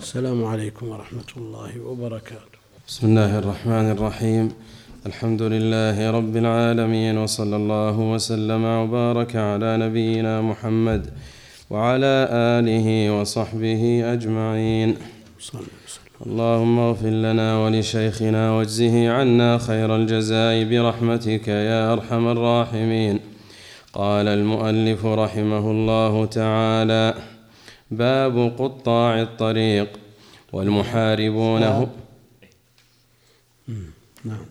السلام عليكم ورحمة الله وبركاته. بسم الله الرحمن الرحيم. الحمد لله رب العالمين وصلى الله وسلم وبارك على نبينا محمد وعلى آله وصحبه أجمعين. اللهم اغفر لنا ولشيخنا واجزه عنا خير الجزاء برحمتك يا أرحم الراحمين. قال المؤلف رحمه الله تعالى باب قطاع الطريق والمحاربون هم نعم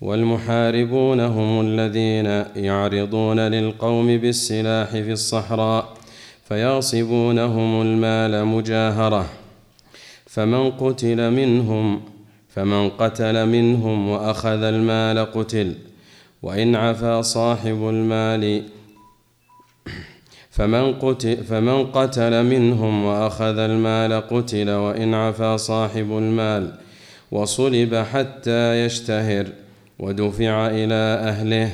والمحاربون هم الذين يعرضون للقوم بالسلاح في الصحراء فيغصبونهم المال مجاهرة. فمن قتل منهم فمن قتل منهم وأخذ المال قتل. وإن عفا صاحب المال فمن قتل, فمن قتل منهم وأخذ المال قتل وإن عفا صاحب المال وصلب حتى يشتهر ودفع إلى أهله.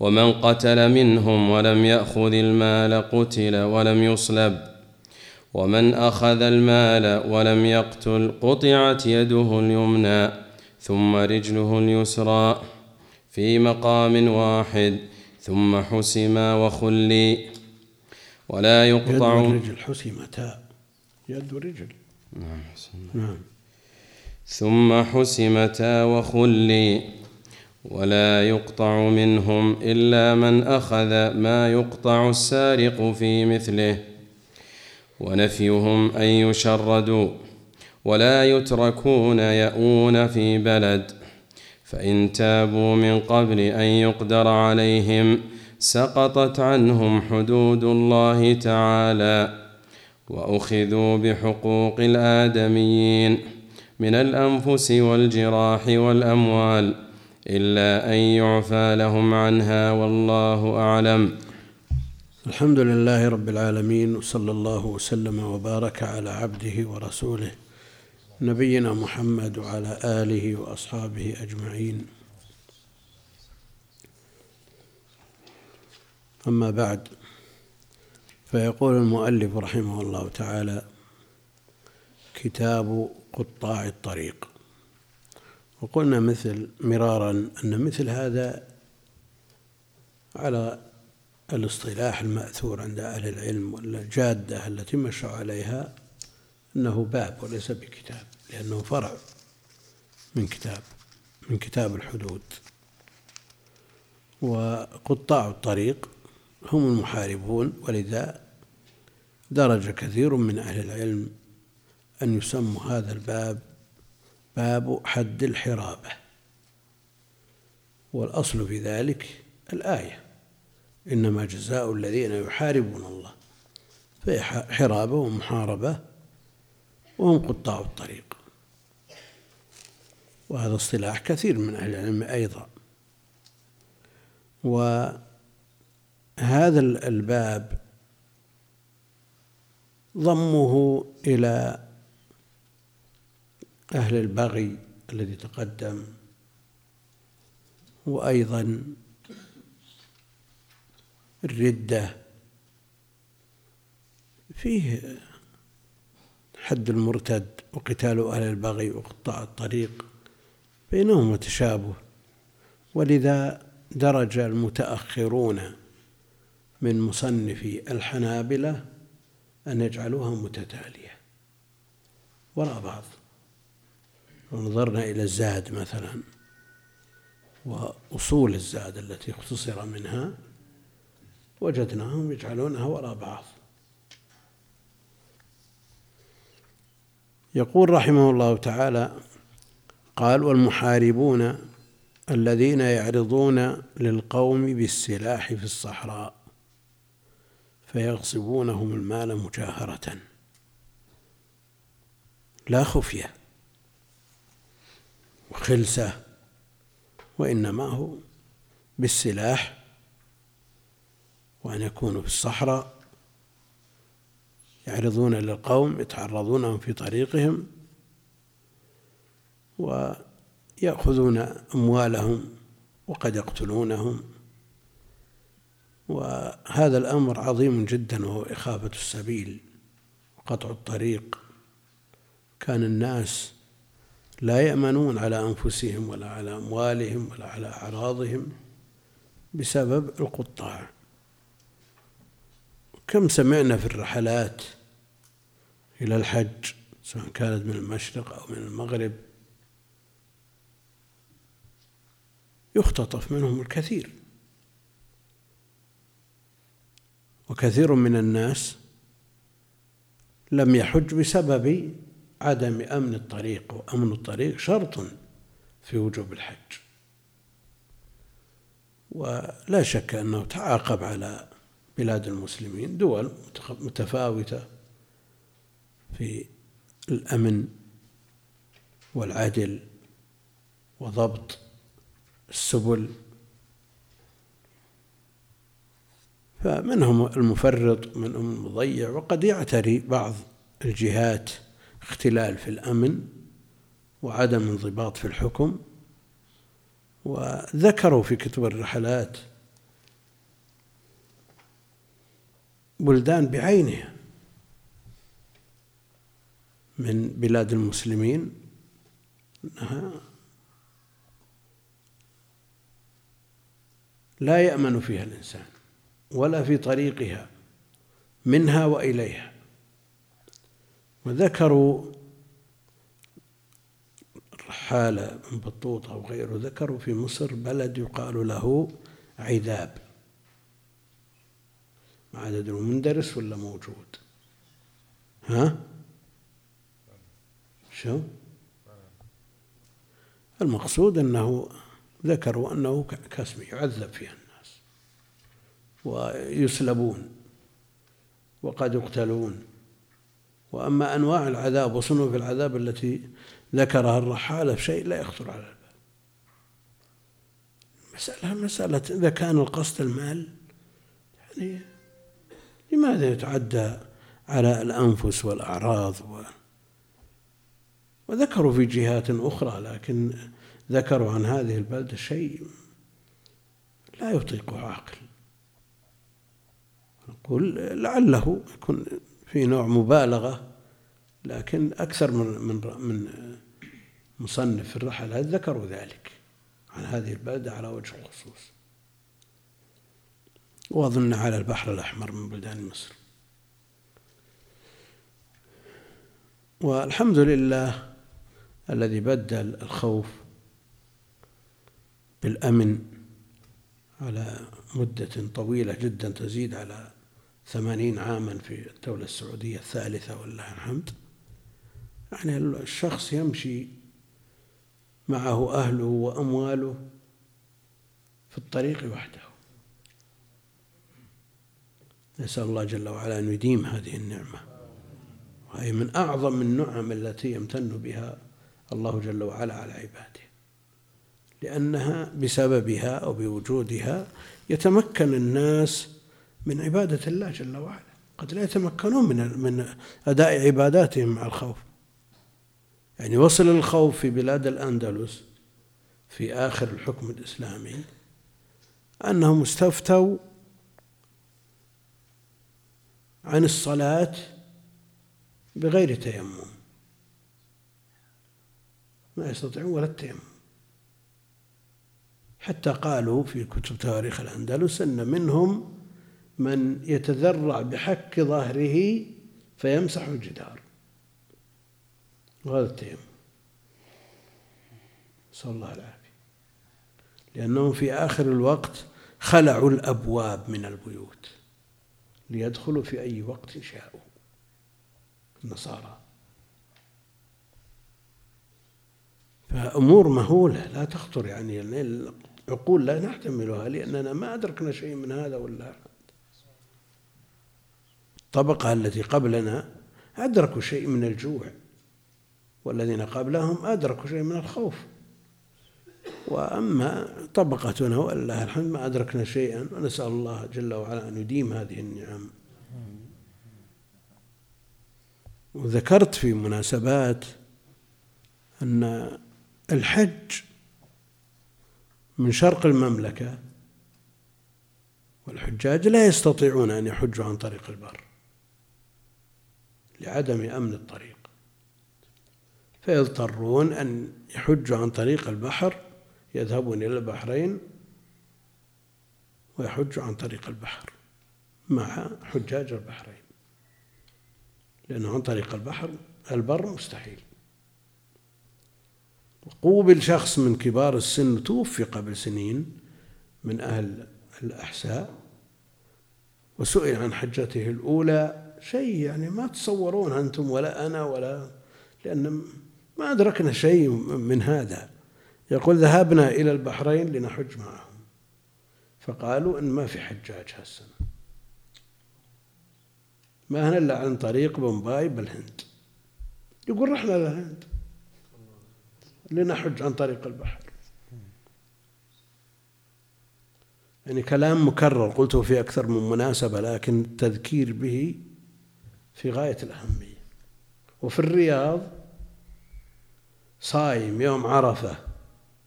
ومن قتل منهم ولم يأخذ المال قتل ولم يصلب. ومن أخذ المال ولم يقتل قطعت يده اليمنى ثم رجله اليسرى في مقام واحد ثم حسما وخلي ولا يد يقطع والرجل حسمتا. يد ورجل نعم ثم حسمتا وخلي ولا يقطع منهم إلا من أخذ ما يقطع السارق في مثله. ونفيهم أن يشردوا ولا يتركون ياوون في بلد. فإن تابوا من قبل أن يقدر عليهم سقطت عنهم حدود الله تعالى وأخذوا بحقوق الآدميين من الأنفس والجراح والأموال إلا أن يعفى لهم عنها والله أعلم. الحمد لله رب العالمين وصلى الله وسلم وبارك على عبده ورسوله نبينا محمد وعلى آله وأصحابه أجمعين. أما بعد فيقول المؤلف رحمه الله تعالى كتاب قطاع الطريق. وقلنا مثل مرارا أن مثل هذا على الاصطلاح المأثور عند أهل العلم والجادة التي مشوا عليها أنه باب وليس بكتاب. لأنه فرع من كتاب من كتاب الحدود. وقطاع الطريق هم المحاربون ولذا درج كثير من أهل العلم أن يسموا هذا الباب باب حد الحرابة. والأصل في ذلك الآية إنما جزاء الذين يحاربون الله. فهي حرابة ومحاربة وهم قطاع الطريق. وهذا اصطلاح كثير من أهل العلم أيضا. وهذا الباب ضمه إلى أهل البغي الذي تقدم وأيضا الردة. فيه حد المرتد وقتال أهل البغي وقطاع الطريق. بينهما تشابه ولذا درج المتأخرون من مصنفي الحنابلة أن يجعلوها متتالية. وراء بعض. لو نظرنا إلى الزاد مثلا. وأصول الزاد التي اختصر منها. وجدناهم يجعلونها وراء بعض. يقول رحمه الله تعالى قال والمحاربون الذين يعرضون للقوم بالسلاح في الصحراء فيغصبونهم المال مجاهرة. لا خفية وخلسة وإنما هو بالسلاح وأن يكونوا في الصحراء يعرضون للقوم يتعرضونهم في طريقهم ويأخذون أموالهم وقد يقتلونهم. وهذا الأمر عظيم جدا وهو إخافة السبيل قطع الطريق. كان الناس لا يأمنون على أنفسهم ولا على أموالهم ولا على أعراضهم بسبب القطاع. كم سمعنا في الرحلات إلى الحج سواء كانت من المشرق أو من المغرب يختطف منهم الكثير. وكثير من الناس لم يحج بسبب عدم أمن الطريق وأمن الطريق شرط في وجوب الحج. ولا شك أنه تعاقب على بلاد المسلمين دول متفاوتة في الأمن والعدل وضبط السبل. فمنهم المفرط منهم المضيع وقد يعتري بعض الجهات اختلال في الأمن وعدم انضباط في الحكم. وذكروا في كتب الرحلات بلدان بعينها من بلاد المسلمين أنها لا يأمن فيها الإنسان ولا في طريقها منها وإليها. وذكروا من بطوطة وغيره ذكروا في مصر بلد يقال له عذاب. عدد المندرس ولا موجود. ها؟ شو؟ المقصود أنه ذكروا أنه كاسم يعذب فيها الناس ويسلبون وقد يقتلون. وأما أنواع العذاب وصنوف العذاب التي ذكرها الرحالة شيء لا يخطر على البال. مسألة مسألة إذا كان القصد المال يعني لماذا يتعدى على الأنفس والأعراض و وذكروا في جهات أخرى لكن ذكروا عن هذه البلدة شيء لا يطيقه عاقل. نقول لعله يكون في نوع مبالغة لكن أكثر من من من مصنف في الرحلات ذكروا ذلك عن هذه البلدة على وجه الخصوص. وأظن على البحر الأحمر من بلدان مصر. والحمد لله الذي بدل الخوف بالأمن على مدة طويلة جدا تزيد على ثمانين عاما في الدولة السعودية الثالثة ولله الحمد. يعني الشخص يمشي معه أهله وأمواله في الطريق وحده. نسأل الله جل وعلا أن يديم هذه النعمة. وهي من أعظم النعم التي يمتن بها الله جل وعلا على عباده. لأنها بسببها أو بوجودها يتمكن الناس من عبادة الله جل وعلا. قد لا يتمكنون من من أداء عباداتهم مع الخوف. يعني وصل الخوف في بلاد الأندلس في آخر الحكم الإسلامي أنهم استفتوا عن الصلاة بغير تيمم. ما يستطيعون ولا التيمم. حتى قالوا في كتب تاريخ الأندلس أن منهم من يتذرع بحك ظهره فيمسح الجدار. وهذا التيمم نسأل الله العافية. لأنهم في آخر الوقت خلعوا الأبواب من البيوت ليدخلوا في أي وقت شاءوا. النصارى. فأمور مهولة. لا تخطر يعني. العقول لا نحتملها لأننا ما أدركنا شيء من هذا ولا الطبقة التي قبلنا أدركوا شيء من الجوع والذين قبلهم أدركوا شيء من الخوف. وأما طبقتنا ولله الحمد ما أدركنا شيئا ونسأل الله جل وعلا أن يديم هذه النعم. وذكرت في مناسبات أن الحج من شرق المملكة والحجاج لا يستطيعون أن يحجوا عن طريق البر لعدم أمن الطريق. فيضطرون أن يحجوا عن طريق البحر يذهبون إلى البحرين ويحجوا عن طريق البحر مع حجاج البحرين لأنه عن طريق البحر البر مستحيل. قوبل شخص من كبار السن توفي قبل سنين من أهل الأحساء وسئل عن حجته الأولى شيء يعني ما تصورون أنتم ولا أنا ولا لأن ما أدركنا شيء من هذا. يقول ذهبنا إلى البحرين لنحج معهم. فقالوا إن ما في حجاج هالسنة ما هنا إلا عن طريق بومباي بالهند. يقول رحنا للهند. لنحج عن طريق البحر. يعني كلام مكرر قلته في أكثر من مناسبة لكن التذكير به في غاية الأهمية. وفي الرياض صايم يوم عرفة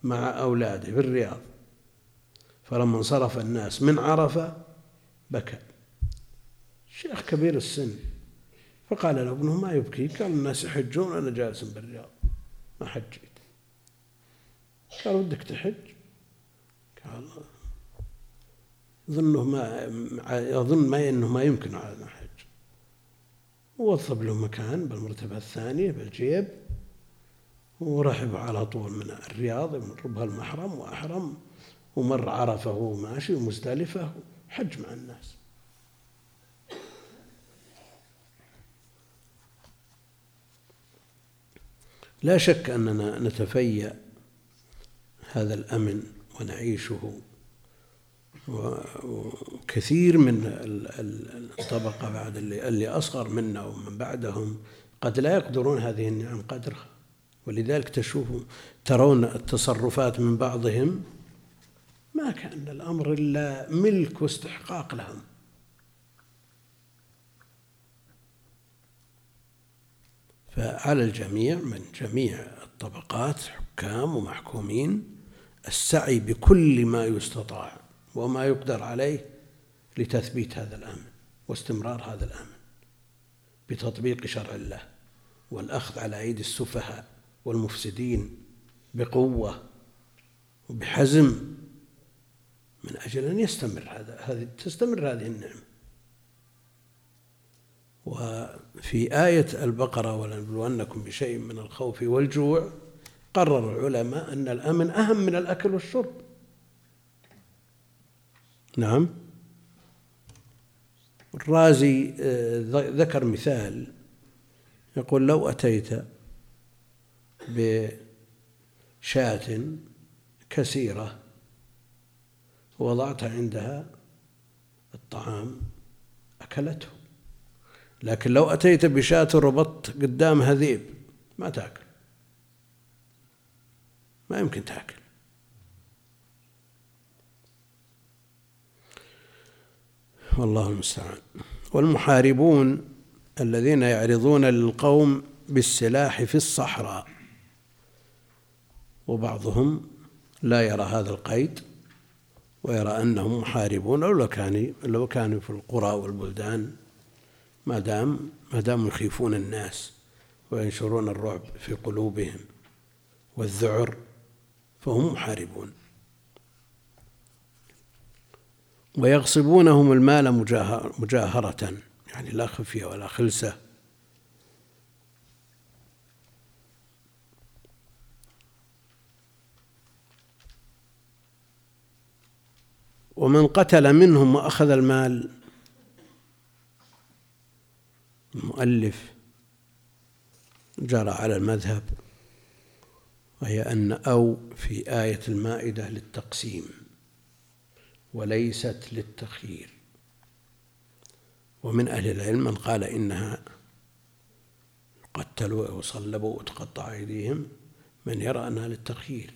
مع أولاده في الرياض. فلما انصرف الناس من عرفة بكى. شيخ كبير السن فقال له ابنه ما يبكي قال الناس يحجون أنا جالس بالرياض ما حجيت قال ودك تحج؟ قال ظنه ما يظن ما إنه ما يمكن على الحج ووظف له مكان بالمرتبة الثانية بالجيب ورحب على طول من الرياض من ربها المحرم وأحرم ومر عرفة وهو ماشي ومزدلفة حج مع الناس. لا شك أننا نتفيأ هذا الأمن ونعيشه. وكثير من الطبقة بعد اللي, اللي أصغر منا ومن بعدهم قد لا يقدرون هذه النعم قدرها. ولذلك تشوفوا ترون التصرفات من بعضهم ما كأن الأمر إلا ملك واستحقاق لهم. فعلى الجميع من جميع الطبقات حكام ومحكومين السعي بكل ما يستطاع وما يقدر عليه لتثبيت هذا الأمن واستمرار هذا الأمن بتطبيق شرع الله والأخذ على أيدي السفهاء والمفسدين بقوة وبحزم من أجل أن يستمر هذا هذه تستمر هذه النعمة. وفي آية البقرة ولنبلونكم بشيء من الخوف والجوع قرر العلماء أن الأمن أهم من الأكل والشرب. نعم. الرازي آه، ذكر مثال. يقول لو أتيت بشاة كثيرة ووضعت عندها الطعام أكلته. لكن لو أتيت بشاة ربطت قدامها ذيب ما تأكل. ما يمكن تأكل. والله المستعان. والمحاربون الذين يعرضون للقوم بالسلاح في الصحراء. وبعضهم لا يرى هذا القيد ويرى أنهم محاربون لو كان لو كانوا في القرى والبلدان. ما دام ما دام يخيفون الناس وينشرون الرعب في قلوبهم والذعر فهم محاربون. ويغصبونهم المال مجاهرة يعني لا خفية ولا خلسة. ومن قتل منهم وأخذ المال المؤلف جرى على المذهب. وهي أن أو في آية المائدة للتقسيم وليست للتخيير. ومن أهل العلم من قال إنها قتلوا وصلبوا وتقطع أيديهم من يرى أنها للتخيير.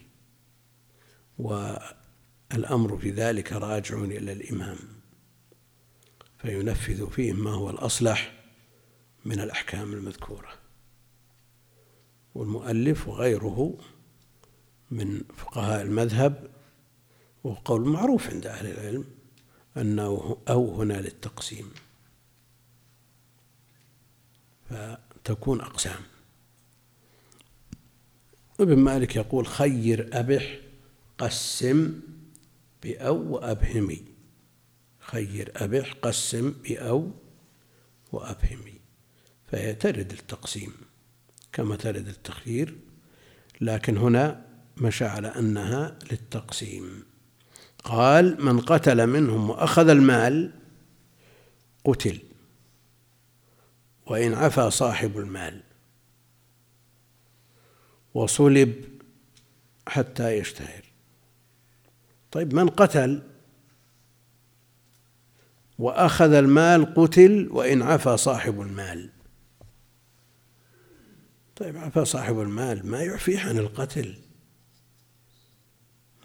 والأمر في ذلك راجع إلى الإمام فينفذ فيهم ما هو الأصلح من الأحكام المذكورة. والمؤلف وغيره من فقهاء المذهب وقول معروف عند أهل العلم أنه أو هنا للتقسيم. فتكون أقسام. ابن مالك يقول خير أبح قسم بأو وأبهمي. خير أبح قسم بأو وأبهمي. فهي ترد التقسيم كما ترد التخيير لكن هنا مشى على أنها للتقسيم. قال من قتل منهم وأخذ المال قتل. وإن عفا صاحب المال. وصلب حتى يشتهر. طيب من قتل وأخذ المال قتل. وإن عفا صاحب المال. طيب عفا صاحب المال ما يعفيه عن القتل.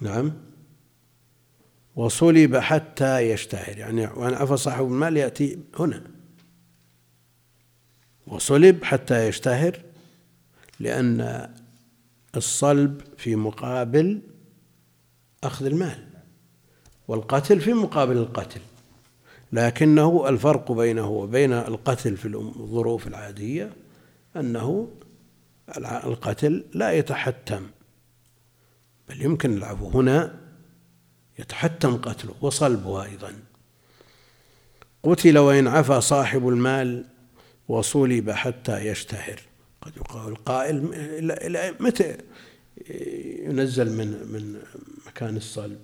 نعم. وصلب حتى يشتهر. يعني وأن عفا صاحب المال يأتي هنا. وصلب حتى يشتهر لأن الصلب في مقابل أخذ المال والقتل في مقابل القتل. لكنه الفرق بينه وبين القتل في الظروف العادية أنه القتل لا يتحتم. بل يمكن العفو. هنا يتحتم قتله وصلبه أيضا. قتل وإن عفى صاحب المال وصلب حتى يشتهر. قد يقال القائل متى ينزل من من مكان الصلب؟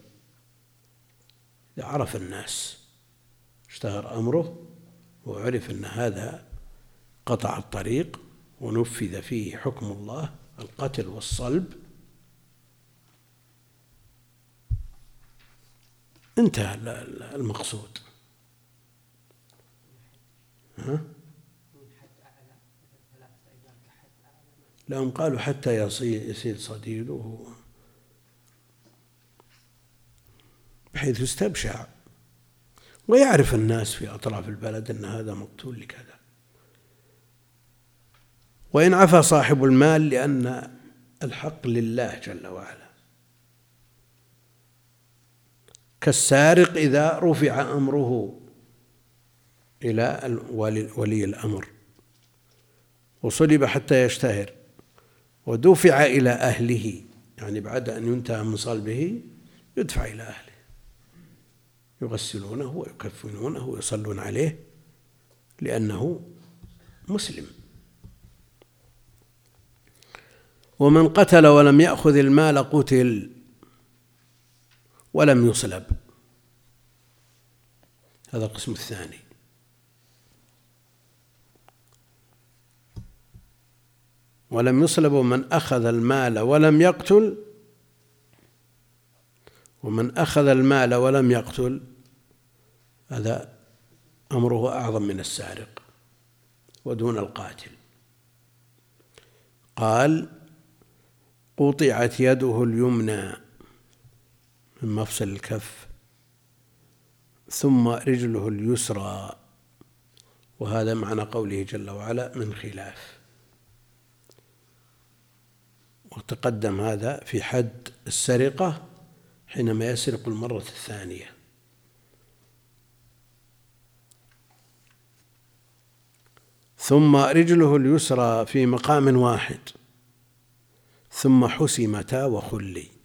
إذا عرف الناس اشتهر أمره وعرف أن هذا قطع الطريق ونفذ فيه حكم الله القتل والصلب انتهى المقصود. ها؟ لهم قالوا حتى يصير صديده بحيث يستبشع. ويعرف الناس في أطراف البلد أن هذا مقتول لكذا. وإن عفى صاحب المال لأن الحق لله جل وعلا. كالسارق إذا رفع أمره إلى ولي الأمر. وصلب حتى يشتهر. ودفع إلى أهله. يعني بعد أن ينتهى من صلبه يدفع إلى أهله. يغسلونه ويكفنونه ويصلون عليه لأنه مسلم. ومن قتل ولم يأخذ المال قتل. ولم يصلب. هذا القسم الثاني. ولم يصلب من أخذ المال ولم يقتل. ومن أخذ المال ولم يقتل. هذا أمره أعظم من السارق ودون القاتل. قال قطعت يده اليمنى. من مفصل الكف ثم رجله اليسرى وهذا معنى قوله جل وعلا من خلاف. وتقدم هذا في حد السرقة حينما يسرق المرة الثانية. ثم رجله اليسرى في مقام واحد ثم حسمتا وخلي.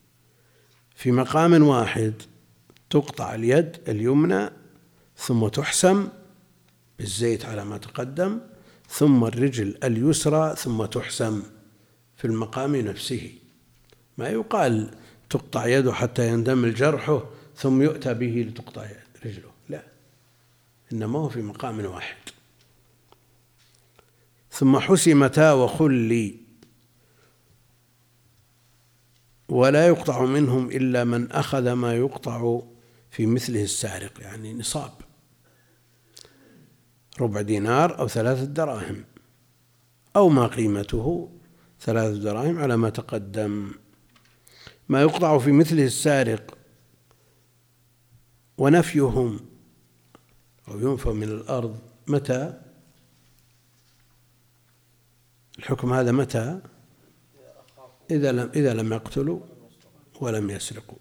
في مقام واحد تقطع اليد اليمنى ثم تحسم بالزيت على ما تقدم ثم الرجل اليسرى ثم تحسم في المقام نفسه. ما يقال تقطع يده حتى يندمل جرحه ثم يؤتى به لتقطع رجله. لا إنما هو في مقام واحد. ثم حسمتا وخلي ولا يقطع منهم إلا من أخذ ما يقطع في مثله السارق يعني نصاب. ربع دينار أو ثلاثة دراهم أو ما قيمته ثلاثة دراهم على ما تقدم. ما يقطع في مثله السارق ونفيهم أو ينفى من الأرض متى؟ الحكم هذا متى؟ إذا لم إذا لم يقتلوا ولم يسرقوا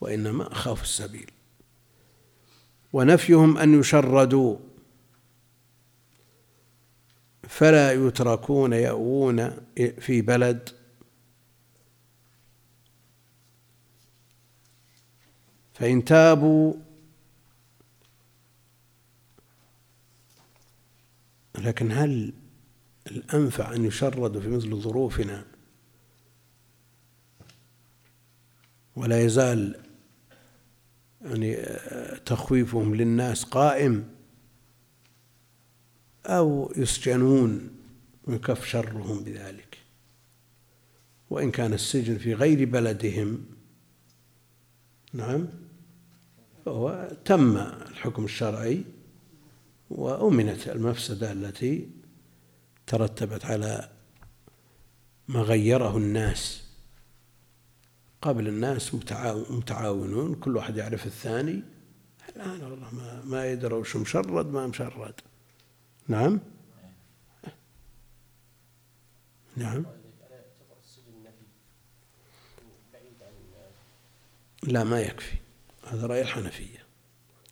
وإنما أخافوا السبيل. ونفيهم أن يشردوا. فلا يتركون يأوون في بلد. فإن تابوا لكن هل الأنفع أن يشردوا في مثل ظروفنا؟ ولا يزال يعني تخويفهم للناس قائم أو يسجنون ويكف شرهم بذلك. وإن كان السجن في غير بلدهم نعم فهو تم الحكم الشرعي وأمنت المفسدة التي ترتبت على ما غيره الناس. قبل الناس متعاونون كل واحد يعرف الثاني. الآن والله ما, ما يدروا وش مشرد ما مشرد. نعم؟ نعم. لا ما يكفي. هذا رأي الحنفية.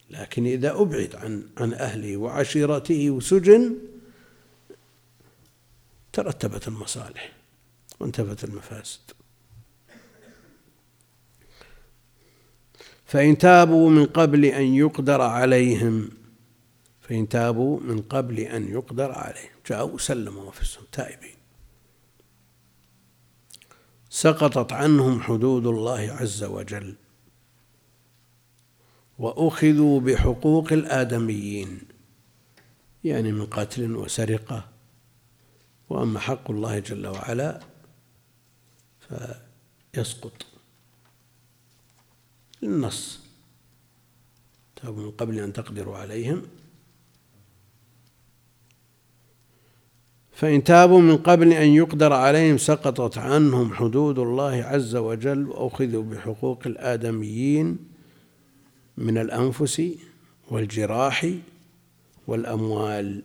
لكن إذا أبعد عن عن أهله وعشيرته وسجن ترتبت المصالح وانتفت المفاسد. فإن تابوا من قبل أن يقدر عليهم فإن تابوا من قبل أن يقدر عليهم. جاءوا وسلموا أنفسهم تائبين. سقطت عنهم حدود الله عز وجل. وأخذوا بحقوق الآدميين. يعني من قتل وسرقة. وأما حق الله جل وعلا فيسقط. النص تابوا من قبل أن تقدروا عليهم. فإن تابوا من قبل أن يقدر عليهم سقطت عنهم حدود الله عز وجل وأخذوا بحقوق الآدميين من الأنفس والجراح والأموال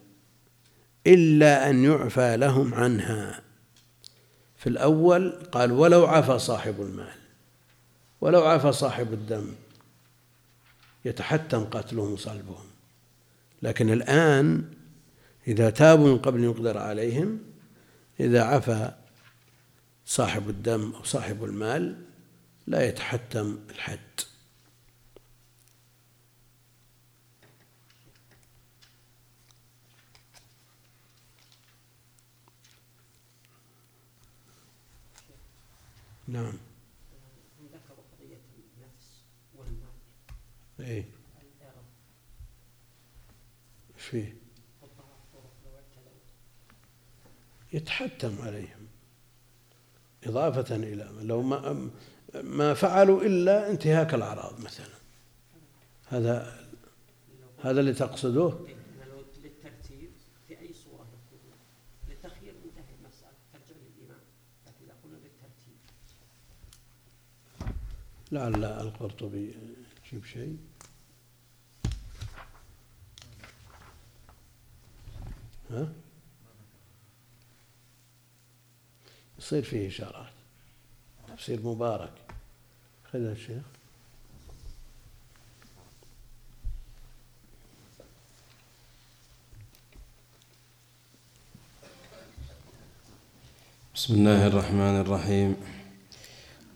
إلا أن يعفى لهم عنها. في الأول قال ولو عفى صاحب المال ولو عفى صاحب الدم يتحتم قتلهم وصلبهم. لكن الآن إذا تابوا من قبل يقدر عليهم إذا عفى صاحب الدم أو صاحب المال لا يتحتم الحد. نعم ذكروا قضية النفس والمال إيه. إيش فيه؟ يتحتم عليهم. إضافة إلى لو ما ما فعلوا إلا انتهاك الأعراض مثلا. هذا هذا اللي تقصدوه؟ في أي صورة للتخيير منتهي المسألة ترجع للإمام لكن إذا قلنا بالترتيب. لعل القرطبي يجيب شيء. ها؟ يصير فيه إشارات. تفسير مبارك. خذها الشيخ بسم الله الرحمن الرحيم.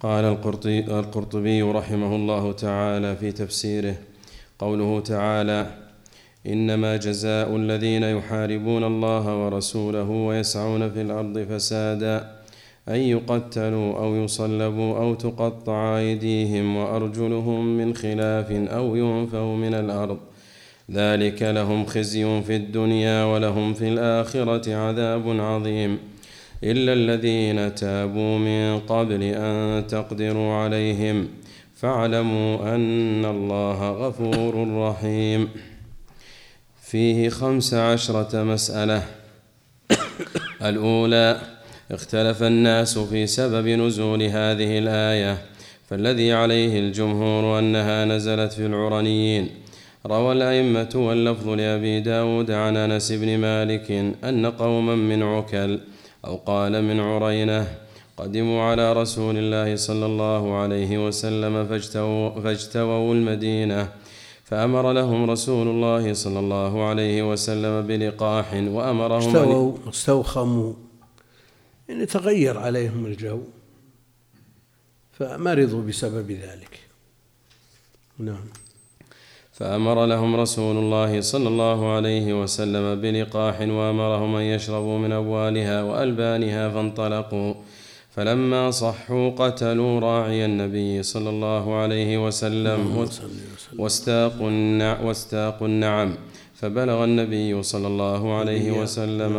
قال القرطبي رحمه الله تعالى في تفسيره قوله تعالى إنما جزاء الذين يحاربون الله ورسوله ويسعون في الأرض فسادا أن يقتلوا أو يصلبوا أو تقطع أيديهم وأرجلهم من خلاف أو ينفوا من الأرض. ذلك لهم خزي في الدنيا ولهم في الآخرة عذاب عظيم. إلا الذين تابوا من قبل أن تقدروا عليهم فاعلموا أن الله غفور رحيم. فيه خمس عشرة مسألة. الأولى اختلف الناس في سبب نزول هذه الآية. فالذي عليه الجمهور أنها نزلت في العرنيين روى الأئمة واللفظ لأبي داود عن أنس بن مالك أن قوما من عكل أو قال من عرينة قدموا على رسول الله صلى الله عليه وسلم فاجتووا, فاجتووا المدينة فأمر لهم رسول الله صلى الله عليه وسلم بلقاح وأمرهم استووا استوخموا. يعني تغير عليهم الجو. فمرضوا بسبب ذلك. نعم. فأمر لهم رسول الله صلى الله عليه وسلم بلقاح وأمرهم أن يشربوا من أبوالها وألبانها فانطلقوا. فلما صحوا قتلوا راعي النبي صلى الله عليه وسلم واستاقوا واستاقوا النعم. فبلغ النبي صلى الله عليه وسلم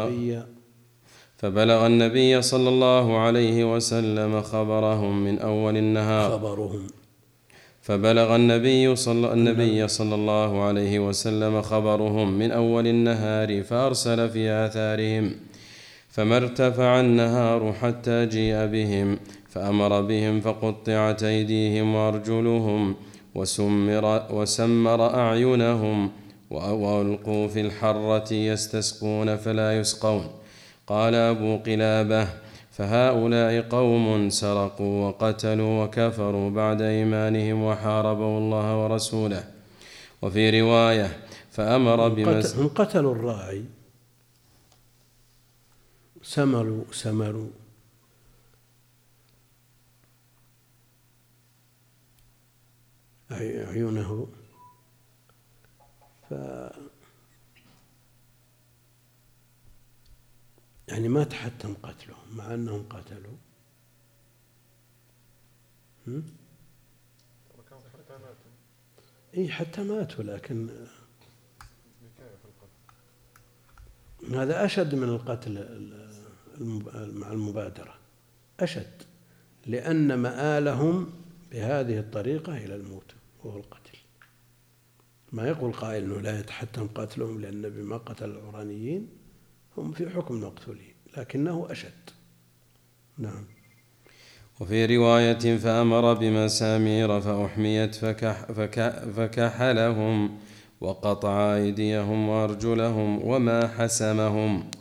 فبلغ النبي صلى الله عليه وسلم خبرهم من أول النهار. خبرهم. فبلغ النبي صلى النبي صلى الله عليه وسلم خبرهم من أول النهار فأرسل في آثارهم. فما ارتفع النهار حتى جيء بهم فأمر بهم فقطعت أيديهم وأرجلهم وسمر, وسمر أعينهم وألقوا في الحرة يستسقون فلا يسقون. قال أبو قلابة فهؤلاء قوم سرقوا وقتلوا وكفروا بعد إيمانهم وحاربوا الله ورسوله. وفي رواية فأمر بمس هم قتلوا الراعي. سمروا سمروا. عيونه ف يعني ما تحتم قتلهم مع أنهم قتلوا. إي حتى ماتوا لكن هذا أشد من القتل مع المبادرة. أشد لأن مآلهم بهذه الطريقة إلى الموت وهو القتل. ما يقول قائل أنه لا يتحتم قتلهم لأن النبي ما قتل العرانيين هم في حكم المقتولين لكنه أشد. نعم. وفي رواية فأمر بمسامير فأحميت فكح فكح فكحلهم وقطع أيديهم وأرجلهم وما حسمهم.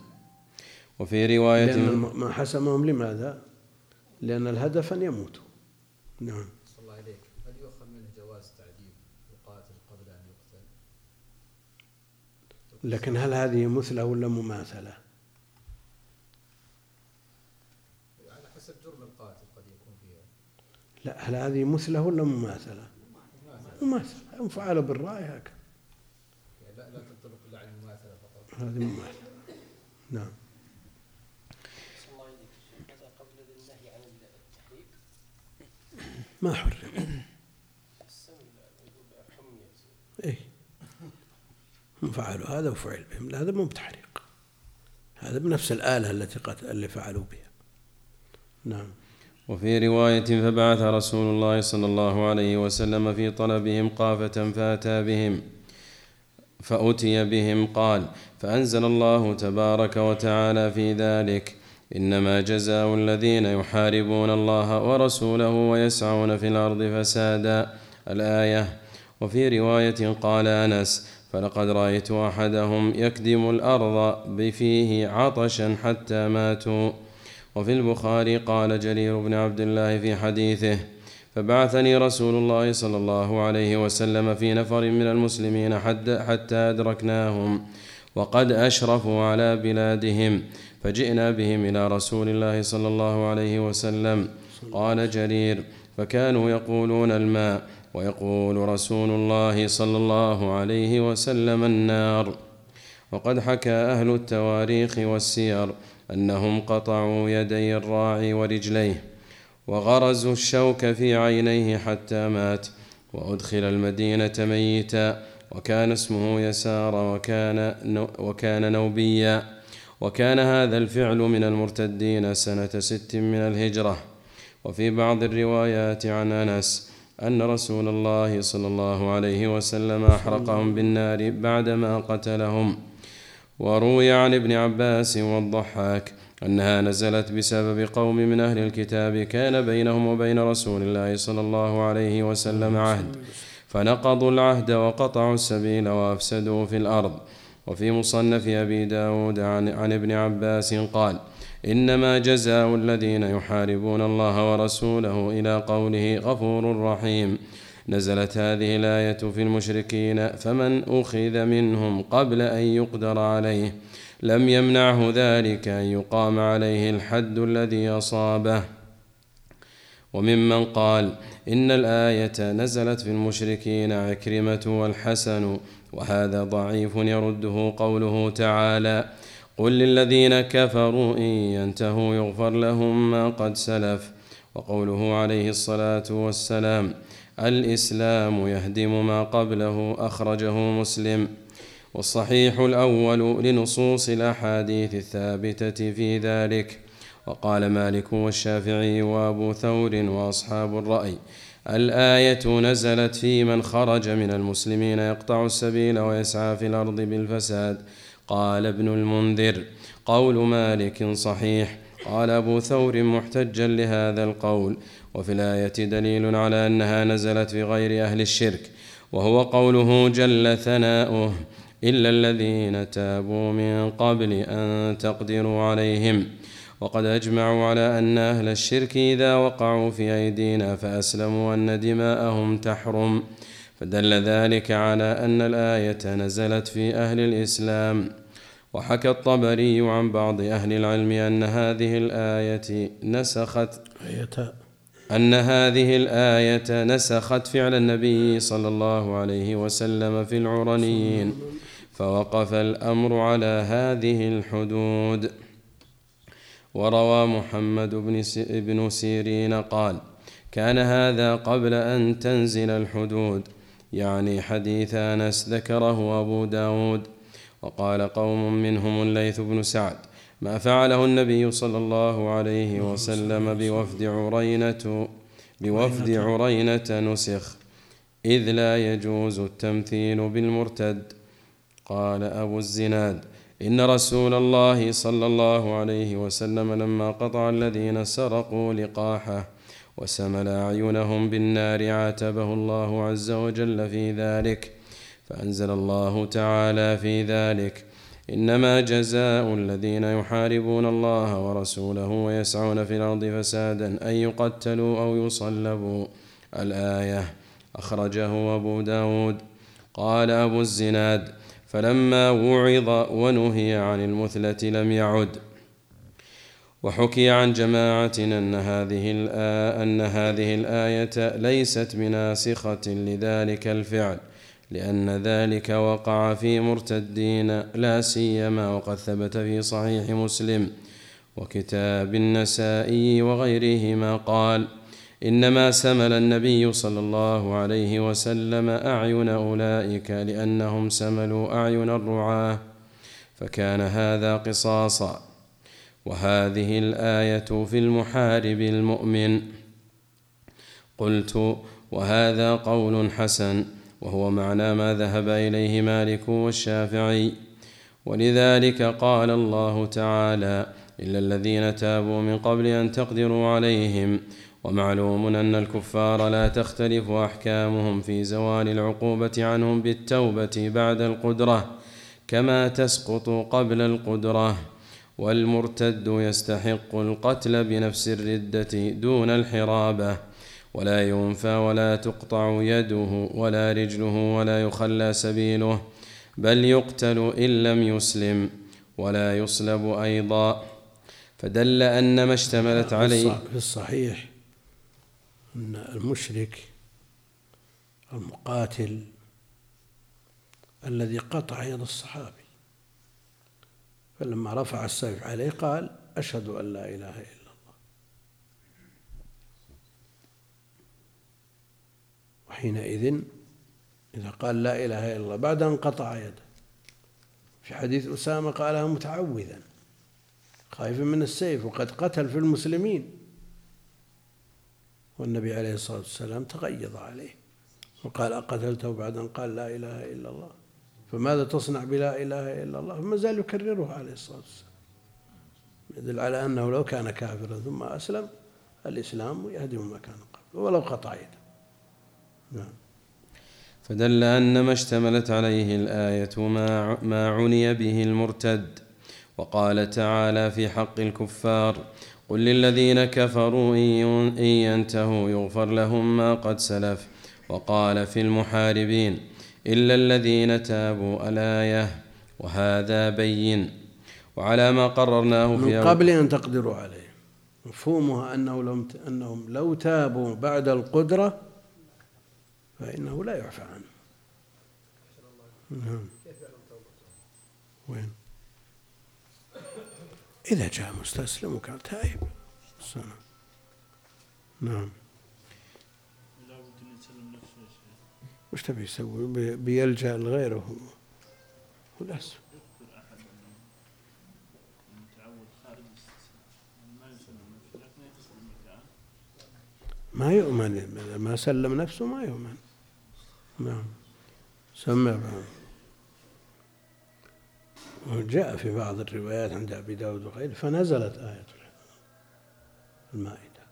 وفي رواية لأن ما حسمهم لماذا؟ لأن الهدف أن يموتوا. نعم. الله عليك. هل يؤخذ منه جواز تعذيب القاتل قبل أن يقتل؟ لكن هل هذه مثلة ولا مماثلة؟ على حسب جرم القاتل قد يكون فيها. لا هل هذه مثلة ولا مماثلة؟ مماثلة. هم فعلوا بالرأي هكذا. يعني لا لا تنطبق إلا على المماثلة فقط. هذه مماثلة. نعم. ما حرم. هم فعلوا هذا وفعل بهم. هذا مو بتحريق. هذا بنفس الآلة التي قتل اللي فعلوا بها. نعم. وفي رواية فبعث رسول الله صلى الله عليه وسلم في طلبهم قافة فأتى بهم فأتي بهم قال فأنزل الله تبارك وتعالى في ذلك إنما جزاء الذين يحاربون الله ورسوله ويسعون في الأرض فسادا. الآية وفي رواية قال أنس فلقد رأيت أحدهم يكدم الأرض بفيه عطشا حتى ماتوا. وفي البخاري قال جرير بن عبد الله في حديثه فبعثني رسول الله صلى الله عليه وسلم في نفر من المسلمين حتى أدركناهم وقد أشرفوا على بلادهم. فجئنا بهم إلى رسول الله صلى الله عليه وسلم. قال جرير فكانوا يقولون الماء ويقول رسول الله صلى الله عليه وسلم النار. وقد حكى أهل التواريخ والسير أنهم قطعوا يدي الراعي ورجليه وغرزوا الشوك في عينيه حتى مات وأدخل المدينة ميتا وكان اسمه يسار وكان, وكان نوبيا. وكان هذا الفعل من المرتدين سنة ست من الهجرة. وفي بعض الروايات عن أنس أن رسول الله صلى الله عليه وسلم أحرقهم بالنار بعدما قتلهم. وروي عن ابن عباس والضحاك أنها نزلت بسبب قوم من أهل الكتاب كان بينهم وبين رسول الله صلى الله عليه وسلم عهد. فنقضوا العهد وقطعوا السبيل وأفسدوا في الأرض. وفي مصنف أبي داود عن, عن ابن عباس قال إنما جزاء الذين يحاربون الله ورسوله إلى قوله غفور رحيم. نزلت هذه الآية في المشركين فمن أخذ منهم قبل أن يقدر عليه لم يمنعه ذلك أن يقام عليه الحد الذي أصابه. وممن قال إن الآية نزلت في المشركين عكرمة والحسن وهذا ضعيف يرده قوله تعالى قل للذين كفروا إن ينتهوا يغفر لهم ما قد سلف. وقوله عليه الصلاة والسلام الإسلام يهدم ما قبله أخرجه مسلم. والصحيح الأول لنصوص الأحاديث الثابتة في ذلك وقال مالك والشافعي وأبو ثور وأصحاب الرأي الآية نزلت في من خرج من المسلمين يقطع السبيل ويسعى في الأرض بالفساد. قال ابن المنذر قول مالك صحيح. قال أبو ثور محتجا لهذا القول. وفي الآية دليل على أنها نزلت في غير أهل الشرك. وهو قوله جل ثناؤه إلا الذين تابوا من قبل أن تقدروا عليهم. وقد أجمعوا على أن أهل الشرك إذا وقعوا في أيدينا فأسلموا أن دماءهم تحرم. فدل ذلك على أن الآية نزلت في أهل الإسلام. وحكى الطبري عن بعض أهل العلم أن هذه الآية نسخت أن هذه الآية نسخت فعل النبي صلى الله عليه وسلم في العرنيين فوقف الأمر على هذه الحدود. وروى محمد بن سيرين قال كان هذا قبل أن تنزل الحدود يعني حديث أنس ذكره أبو داود. وقال قوم منهم الليث بن سعد ما فعله النبي صلى الله عليه وسلم بوفد عرينة بوفد عرينة نسخ إذ لا يجوز التمثيل بالمرتد. قال أبو الزناد إن رسول الله صلى الله عليه وسلم لما قطع الذين سرقوا لقاحه وسمل أعينهم بالنار عاتبه الله عز وجل في ذلك فأنزل الله تعالى في ذلك. إنما جزاء الذين يحاربون الله ورسوله ويسعون في الأرض فسادا أن يقتلوا أو يصلبوا. الآية أخرجه أبو داود. قال أبو الزناد فلما وعظ ونهي عن المثلة لم يعد. وحكي عن جماعة أن هذه أن هذه الآية ليست بناسخة لذلك الفعل لأن ذلك وقع في مرتدين لا سيما وقد ثبت في صحيح مسلم. وكتاب النسائي وغيرهما قال إنما سمل النبي صلى الله عليه وسلم أعين أولئك لأنهم سملوا أعين الرعاة فكان هذا قصاصا. وهذه الآية في المحارب المؤمن. قلت وهذا قول حسن وهو معنى ما ذهب إليه مالك والشافعي. ولذلك قال الله تعالى إلا الذين تابوا من قبل أن تقدروا عليهم ومعلوم أن الكفار لا تختلف أحكامهم في زوال العقوبة عنهم بالتوبة بعد القدرة كما تسقط قبل القدرة والمرتد يستحق القتل بنفس الردة دون الحرابة ولا ينفى ولا تقطع يده ولا رجله ولا يخلى سبيله بل يقتل إن لم يسلم ولا يصلب أيضا. فدل أن ما اشتملت عليه في الصحيح. أن المشرك المقاتل الذي قطع يد الصحابي. فلما رفع السيف عليه قال أشهد أن لا إله إلا الله. وحينئذ إذا قال لا إله إلا الله بعد أن قطع يده. في حديث أسامة قالها متعوذا خائفا من السيف وقد قتل في المسلمين. والنبي عليه الصلاة والسلام تغيظ عليه وقال أقتلته بعد أن قال لا إله إلا الله فماذا تصنع بلا إله إلا الله فما زال يكررها عليه الصلاة والسلام يدل على أنه لو كان كافرا ثم أسلم الإسلام يهدم ما كان قبل ولو قطع يده نعم. فدل أن ما اشتملت عليه الآية ما, ما عني به المرتد وقال تعالى في حق الكفار قل للذين كفروا إن ينتهوا يغفر لهم ما قد سلف. وقال في المحاربين إلا الذين تابوا الآية وهذا بين. وعلى ما قررناه في من قبل أن تقدروا عليه. مفهومها أنه لو أنهم لو تابوا بعد القدرة فإنه لا يعفى عنه. نعم. وين؟ إذا جاء مستسلم وكان تائب السنة نعم. وش تبي يسوي؟ بيلجأ لغيره. وللأسف ما يؤمن. ما سلم نفسه ما يؤمن. نعم. سمع. وجاء في بعض الروايات عند أبي داود وغيره فنزلت آية المائدة.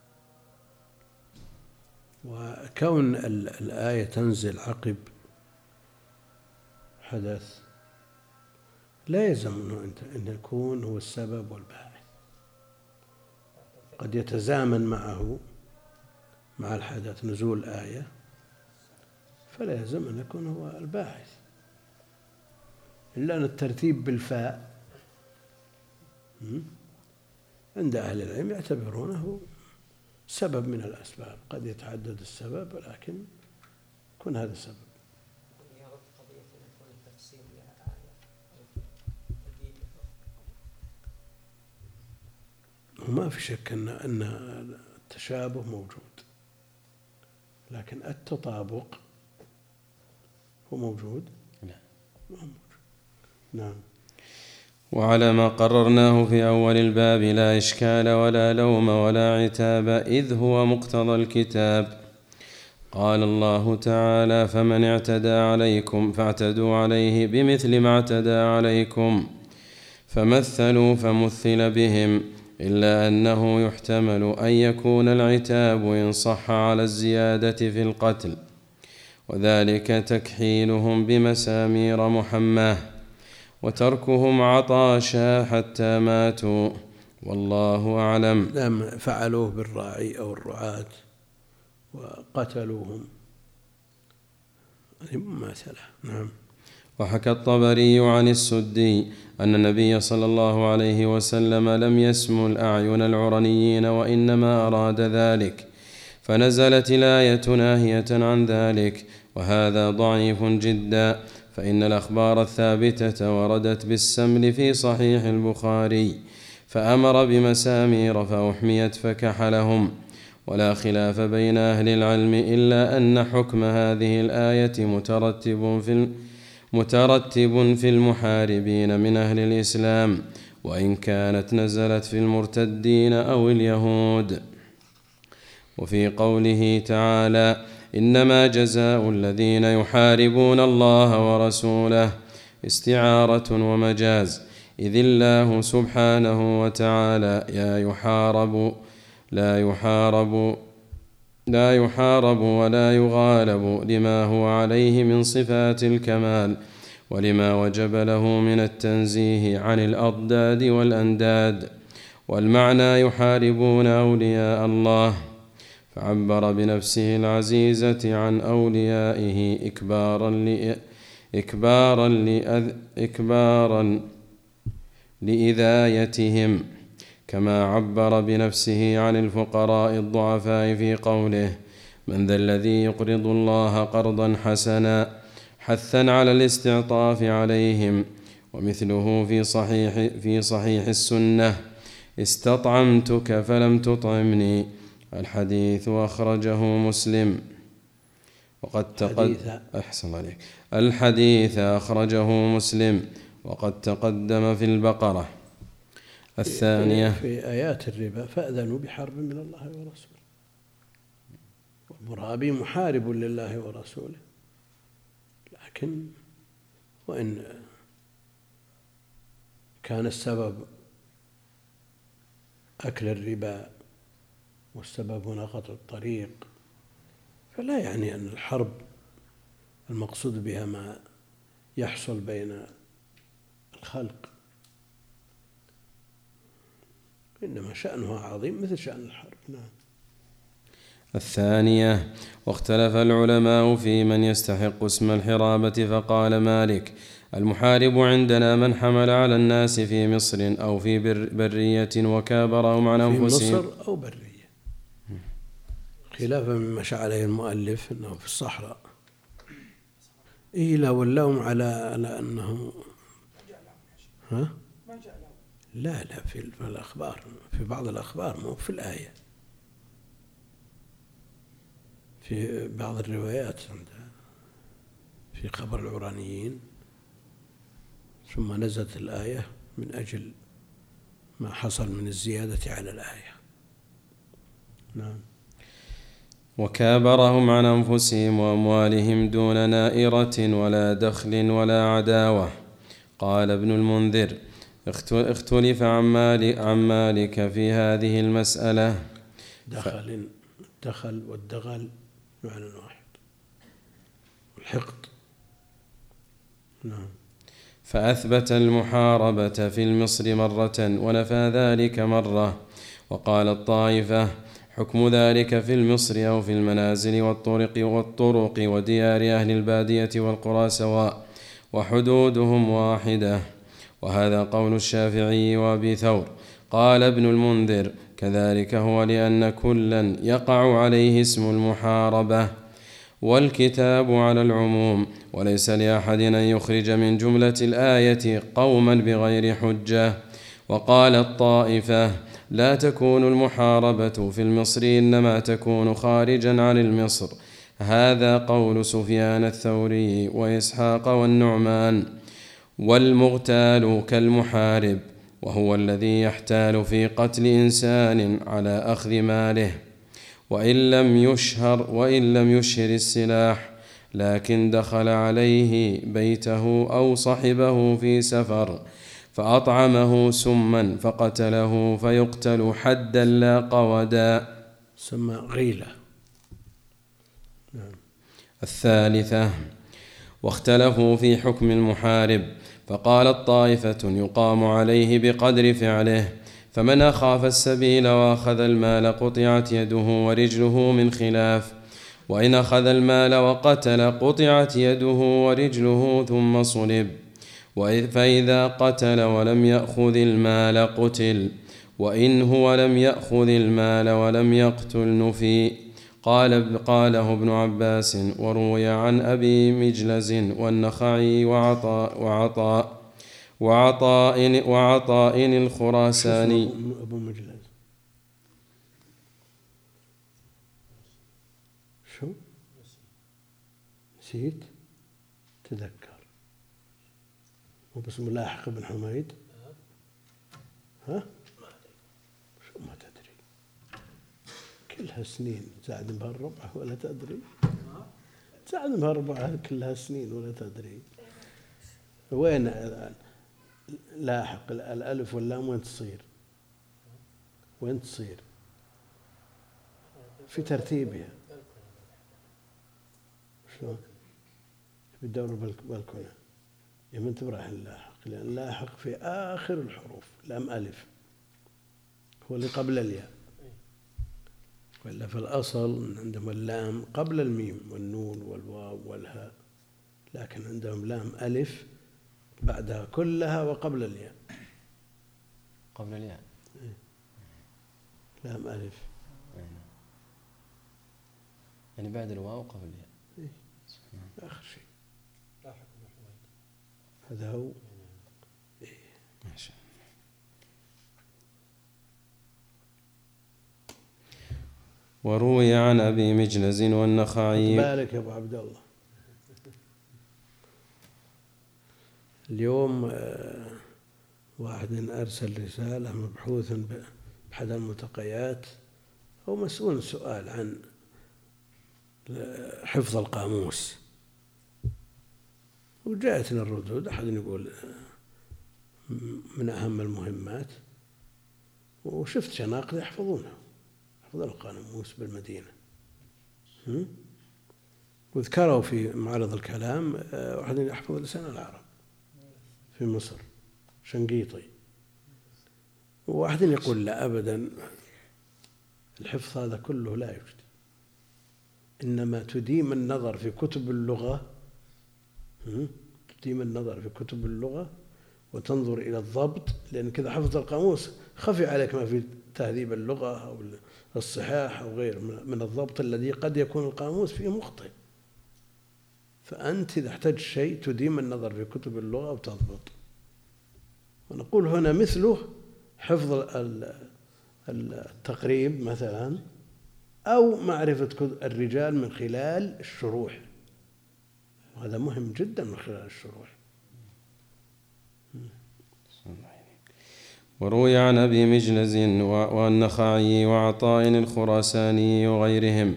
وكون الآية تنزل عقب حدث لا يلزم أن يكون هو السبب والباعث. قد يتزامن معه مع الحدث نزول آية فلا يلزم أن يكون هو الباعث. إلا أن الترتيب بالفاء. عند أهل العلم يعتبرونه سبب من الأسباب. قد يتعدد السبب ولكن يكون هذا السبب وما في شك أن أن التشابه موجود. لكن التطابق هو موجود؟ لا ما موجود. نعم. وعلى ما قررناه في أول الباب لا إشكال ولا لوم ولا عتاب إذ هو مقتضى الكتاب. قال الله تعالى فمن اعتدى عليكم فاعتدوا عليه بمثل ما اعتدى عليكم فمثلوا فمثل بهم إلا أنه يحتمل أن يكون العتاب إن صح على الزيادة في القتل وذلك تكحيلهم بمسامير محماه. وتركهم عطاشا حتى ماتوا. والله أعلم. نعم فعلوه بالراعي أو الرعاة وقتلوهم. هذه مماثلة نعم. وحكى الطبري عن السدي أن النبي صلى الله عليه وسلم لم يسم الأعين العرنيين وإنما أراد ذلك. فنزلت الآية ناهية عن ذلك. وهذا ضعيف جدا. فإن الأخبار الثابتة وردت بالسمل في صحيح البخاري فأمر بمسامير فأحميت فكحلهم ولا خلاف بين أهل العلم إلا أن حكم هذه الآية مترتب في مترتب في المحاربين من أهل الإسلام وإن كانت نزلت في المرتدين أو اليهود. وفي قوله تعالى إنما جزاء الذين يحاربون الله ورسوله استعارة ومجاز. إذ الله سبحانه وتعالى يا يحارب لا يحارب لا يحارب ولا يغالب لما هو عليه من صفات الكمال ولما وجب له من التنزيه عن الأضداد والأنداد. والمعنى يحاربون أولياء الله. فعبر بنفسه العزيزة عن أوليائه إكبارا لإ... إكبارا لأذ... إكبارا لإذايتهم كما عبر بنفسه عن الفقراء الضعفاء في قوله من ذا الذي يقرض الله قرضا حسنا حثا على الاستعطاف عليهم ومثله في صحيح في صحيح السنة استطعمتك فلم تطعمني الحديث أخرجه مسلم. وقد تقدم أحسن عليك. الحديث أخرجه مسلم. وقد تقدم في البقرة. الثانية في آيات الربا فأذنوا بحرب من الله ورسوله. والمرابي محارب لله ورسوله. لكن وإن كان السبب أكل الربا والسبب هنا قطع الطريق. فلا يعني أن الحرب المقصود بها ما يحصل بين الخلق. إنما شأنها عظيم مثل شأن الحرب. نعم. الثانية واختلف العلماء في من يستحق اسم الحرابة فقال مالك المحارب عندنا من حمل على الناس في مصر أو في بر برية وكابرهم عن أنفسهم في مصر أو برية. خلافا مما مشى عليه المؤلف أنه في الصحراء. إيه لا واللوم على على أنه ها؟ لا لا في الأخبار في بعض الأخبار مو في الآية. في بعض الروايات في خبر العرانيين. ثم نزلت الآية من أجل ما حصل من الزيادة على الآية. نعم. وكابرهم عن أنفسهم وأموالهم دون نائرة ولا دخل ولا عداوة. قال ابن المنذر اختلف عن مالك, عن مالك في هذه المسألة. دخل دخل والدغل معنى واحد. الحقد. نعم. فأثبت المحاربة في المصر مرة ونفى ذلك مرة. وقال الطائفة حكم ذلك في المصر أو في المنازل والطرق والطرق وديار أهل البادية والقرى سواء وحدودهم واحدة. وهذا قول الشافعي وأبي ثور. قال ابن المنذر كذلك هو لأن كلا يقع عليه اسم المحاربة والكتاب على العموم وليس لأحد أن يخرج من جملة الآية قوما بغير حجة وقال الطائفة لا تكون المحاربة في المصر إنما تكون خارجا عن المصر. هذا قول سفيان الثوري وإسحاق والنعمان. والمغتال كالمحارب وهو الذي يحتال في قتل إنسان على أخذ ماله. وإن لم يشهر وإن لم يشهر السلاح لكن دخل عليه بيته أو صحبه في سفر. فأطعمه سما فقتله فيقتل حدا لا قودا سمى غيلة. نعم. الثالثة واختلفوا في حكم المحارب فقالت طائفة يقام عليه بقدر فعله فمن أخاف السبيل وأخذ المال قطعت يده ورجله من خلاف وإن أخذ المال وقتل قطعت يده ورجله ثم صلب. فإذا قتل ولم يأخذ المال قتل. وإن هو لم يأخذ المال ولم يقتل نفي. قال قاله ابن عباس وروي عن أبي مجلز والنخعي وعطاء وعطاء وعطاء وعطاء الخراساني. أبو مجلس شو؟ نسيت؟ وبس ملاحق بن حميد. ها؟ شو ما تدري. كلها سنين زاد بهالربع ولا تدري. زاد بهالربع كلها سنين ولا تدري. وين لاحق الألف واللام وين تصير؟ وين تصير؟ في ترتيبها. شلون؟ في الدور بالكونه يا من تبرح اللاحق لأن اللاحق في آخر الحروف لام ألف. هو اللي قبل الياء. وإلا في الأصل عندهم اللام قبل الميم والنون والواو والهاء لكن عندهم لام ألف بعدها كلها وقبل الياء. قبل الياء. إيه. لام ألف. نعم. يعني بعد الواو قبل الياء إيه. آخر شيء هذا هو. ما شاء وروي عن أبي مجلز والنخعي. بالك يا أبو عبد الله؟ اليوم آه، واحد أرسل رسالة مبحوث بأحد الملتقيات هو مسؤول سؤال عن حفظ القاموس. وجاءتنا الردود. أحد يقول من أهم المهمات. وشفت شناقل يحفظونها يحفظون القاموس بالمدينة. وذكروا في معرض الكلام آه، واحد يحفظ لسان العرب في مصر شنقيطي. وواحد يقول لا أبدا. الحفظ هذا كله لا يوجد. إنما تديم النظر في كتب اللغة تديم النظر في كتب اللغة وتنظر إلى الضبط لأن كذا حفظ القاموس خفي عليك ما في تهذيب اللغة أو الصحاح أو غير من الضبط الذي قد يكون القاموس فيه مخطئ. فأنت إذا احتجت شيء تديم النظر في كتب اللغة وتضبط. ونقول هنا مثله حفظ التقريب مثلا أو معرفة الرجال من خلال الشروح. هذا مهم جدا من خلال الشروح. وروي عن أبي مجلز والنخعي وعطاء الخراساني وغيرهم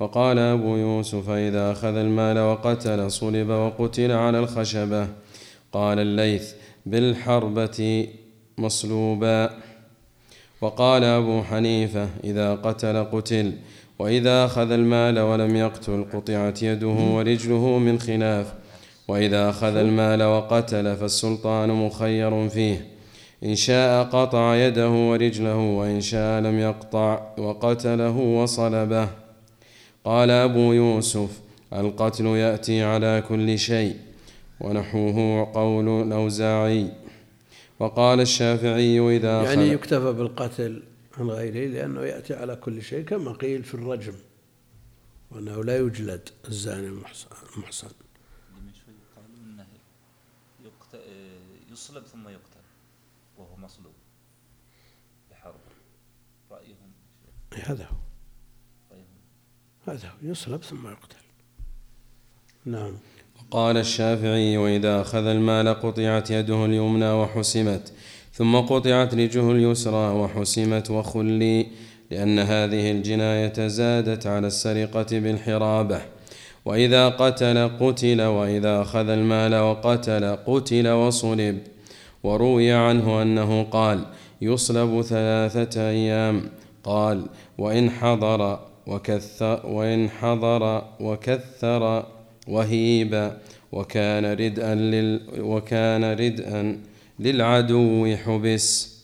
وقال أبو يوسف إذا أخذ المال وقتل صلب وقتل على الخشبة. قال الليث بالحربة مصلوبا. وقال أبو حنيفة إذا قتل قتل. وإذا أخذ المال ولم يقتل قطعت يده ورجله من خلاف. وإذا أخذ المال وقتل فالسلطان مخير فيه. إن شاء قطع يده ورجله وإن شاء لم يقطع وقتله وصلبه قال أبو يوسف القتل يأتي على كل شيء ونحوه قول الأوزاعي. وقال الشافعي إذا يعني يكتفى بالقتل. عن غيره لأنه يأتي على كل شيء كما قيل في الرجم وأنه لا يجلد الزاني المحصن يصلب ثم يقتل وهو مصلوب بحرب. رأيهم هذا هو. هذا هو. يصلب ثم يقتل. نعم. قال الشافعي وإذا أخذ المال قطعت يده اليمنى وحسمت ثم قطعت رجله اليسرى وحسمت وخلي لأن هذه الجناية زادت على السرقة بالحرابة. وإذا قتل قتل وإذا أخذ المال وقتل قتل وصلب. وروي عنه أنه قال يصلب ثلاثة أيام. قال وإن حضر وكثر وإن حضر وكثر وهيب وكان ردءا لل وكان ردءا للعدو حبس.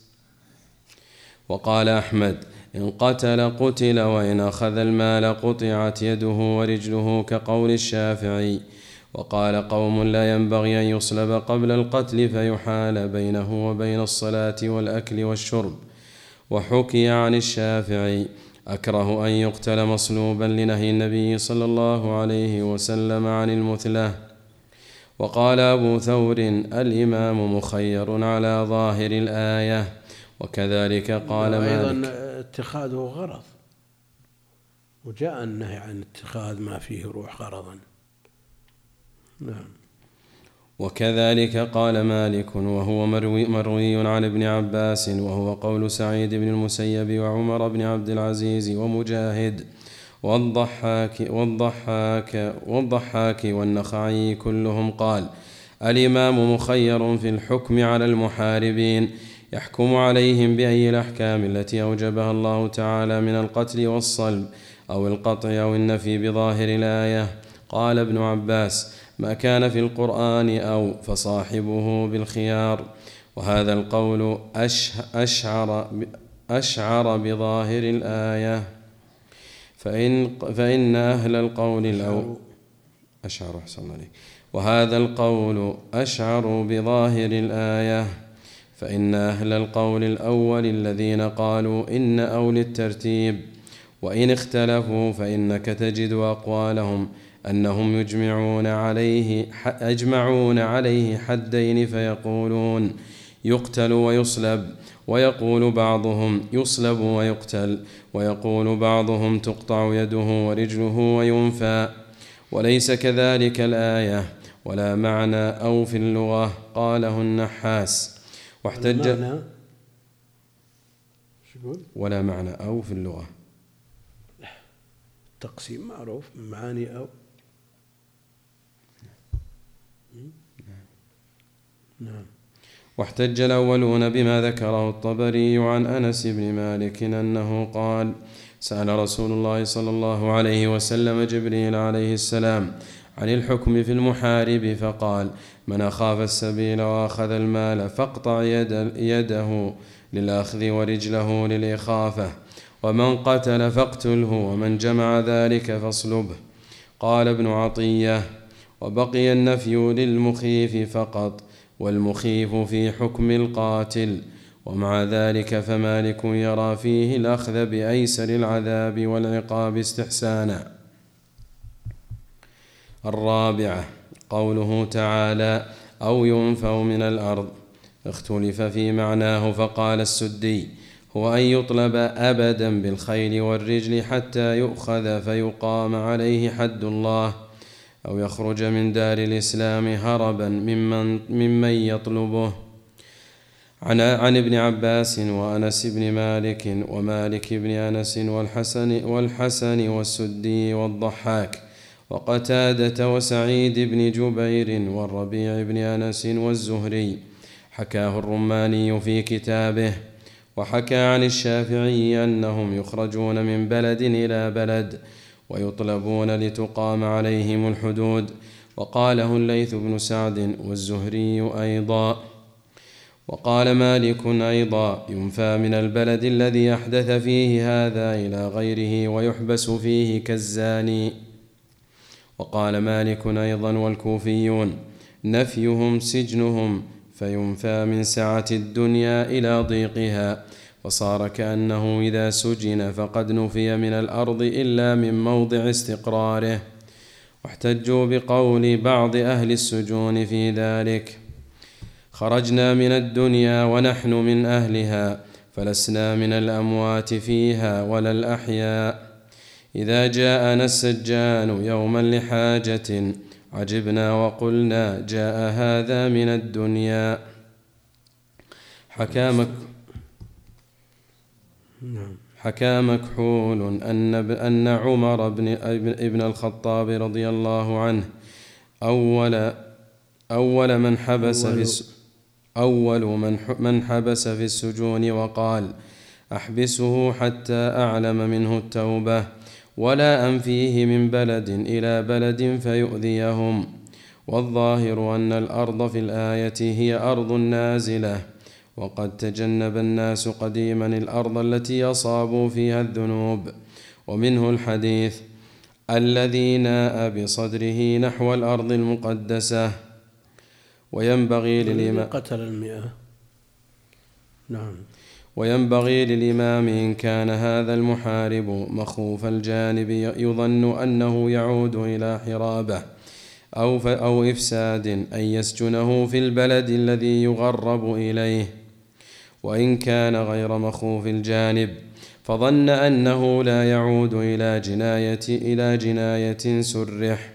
وقال أحمد إن قتل قتل وإن أخذ المال قطعت يده ورجله كقول الشافعي. وقال قوم لا ينبغي أن يصلب قبل القتل فيحال بينه وبين الصلاة والأكل والشرب. وحكي عن الشافعي أكره أن يقتل مصلوبا لنهي النبي صلى الله عليه وسلم عن المثلة. وقال أبو ثور الإمام مخير على ظاهر الآية وكذلك قال مالك. أيضا اتخاذه غرض وجاء النهي عن اتخاذ ما فيه روح غرضا. نعم. وكذلك قال مالك وهو مروي, مروي عن ابن عباس وهو قول سعيد بن المسيب وعمر بن عبد العزيز ومجاهد. والضحاك والضحاك والضحاك والنخعي كلهم قال الإمام مخير في الحكم على المحاربين يحكم عليهم بأي الأحكام التي أوجبها الله تعالى من القتل والصلب أو القطع أو النفي بظاهر الآية. قال ابن عباس ما كان في القرآن أو فصاحبه بالخيار. وهذا القول أشعر أشعر بظاهر الآية. فإن فإن أهل القول الأول أشعر أحسن عليك. وهذا القول أشعر بظاهر الآية. فإن أهل القول الأول الذين قالوا إن أو للترتيب وإن اختلفوا فإنك تجد أقوالهم أنهم يجمعون عليه أجمعون عليه حدين فيقولون يقتل ويصلب. ويقول بعضهم يصلب ويقتل ويقول بعضهم تقطع يده ورجله وينفى. وليس كذلك الآية ولا معنى أو في اللغة قاله النحاس. واحتج ولا معنى؟ أو في اللغة. تقسيم معروف معاني أو. نعم. واحتج الأولون بما ذكره الطبري عن أنس بن مالك أنه قال سأل رسول الله صلى الله عليه وسلم جبريل عليه السلام عن الحكم في المحارب فقال من أخاف السبيل وأخذ المال فاقطع يد يده للأخذ ورجله للإخافة ومن قتل فاقتله ومن جمع ذلك فاصلبه قال ابن عطية وبقي النفي للمخيف فقط والمخيف في حكم القاتل. ومع ذلك فمالك يرى فيه الأخذ بأيسر العذاب والعقاب استحسانا. الرابعة قوله تعالى أو ينفوا من الأرض. اختلف في معناه فقال السدي هو أن يطلب أبدا بالخيل والرجل حتى يؤخذ فيقام عليه حد الله. أو يخرج من دار الإسلام هربا ممن, ممن يطلبه. عن عن ابن عباس وأنس بن مالك ومالك بن أنس والحسن والحسن والسدي والضحاك وقتادة وسعيد بن جبير والربيع بن أنس والزهري. حكاه الرماني في كتابه. وحكى عن الشافعي أنهم يخرجون من بلد إلى بلد ويطلبون لتقام عليهم الحدود. وقاله الليث بن سعد والزهري أيضا. وقال مالك أيضا ينفى من البلد الذي أحدث فيه هذا إلى غيره ويحبس فيه كالزاني. وقال مالك أيضا والكوفيون نفيهم سجنهم فينفى من سعة الدنيا إلى ضيقها. وصار كأنه إذا سجن فقد نفي من الأرض إلا من موضع استقراره. واحتجوا بقول بعض أهل السجون في ذلك خرجنا من الدنيا ونحن من أهلها فلسنا من الأموات فيها ولا الأحياء. إذا جاءنا السجان يوما لحاجة عجبنا وقلنا جاء هذا من الدنيا. حكى مك حكى مكحول أن أن عمر بن ابن الخطاب رضي الله عنه أول أول من حبس في أول. من من حبس في السجون وقال أحبسه حتى أعلم منه التوبة ولا أنفيه من بلد إلى بلد فيؤذيهم والظاهر أن الأرض في الآية هي أرض نازلة وقد تجنب الناس قديما الأرض التي أصابوا فيها الذنوب. ومنه الحديث الذي ناء بصدره نحو الأرض المقدسة. وينبغي للإمام قتل المئة. نعم. وينبغي للإمام إن كان هذا المحارب مخوف الجانب يظن أنه يعود إلى حرابة أو, أو إفساد أن يسجنه في البلد الذي يغرب إليه. وإن كان غير مخوف الجانب فظن أنه لا يعود إلى جناية إلى جناية سرح.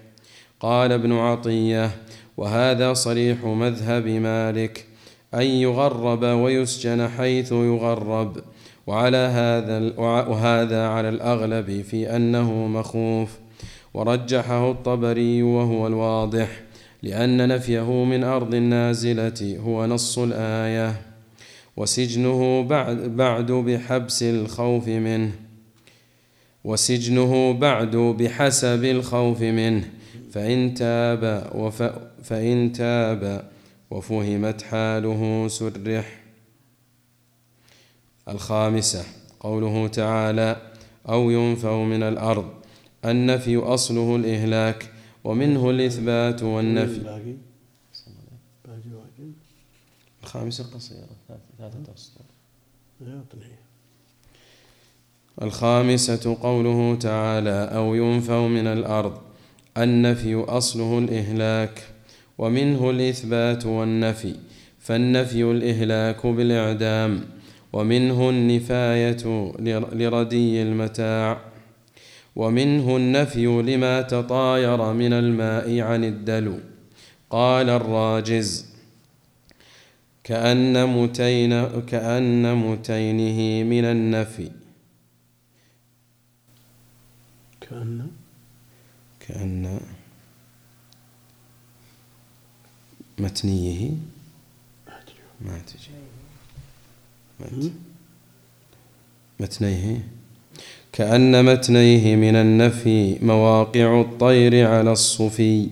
قال ابن عطية وهذا صريح مذهب مالك أن يغرب ويسجن حيث يغرب. وعلى هذا وهذا على الأغلب في أنه مخوف. ورجحه الطبري وهو الواضح لأن نفيه من أرض النازلة هو نص الآية. وسجنه بعد, بعد بحبس الخوف منه. وسجنه بعد بحسب الخوف منه. فإن تاب وف فإن تاب وفهمت حاله سرح. الخامسة قوله تعالى أو ينفوا من الأرض. النفي أصله الإهلاك ومنه الإثبات والنفي. الخامسة قصيرة ثلاثة أسطر الخامسة قوله تعالى أو ينفوا من الأرض النفي أصله الإهلاك ومنه الإثبات والنفي فالنفي الإهلاك بالإعدام ومنه النفاية لردي المتاع ومنه النفي لما تطاير من الماء عن الدلو قال الراجز كأن متين كأن متينه من النفي. كأن. كأن متنيه. ما تجي متنيه. كأن متنيه من النفي مواقع الطير على الصفي.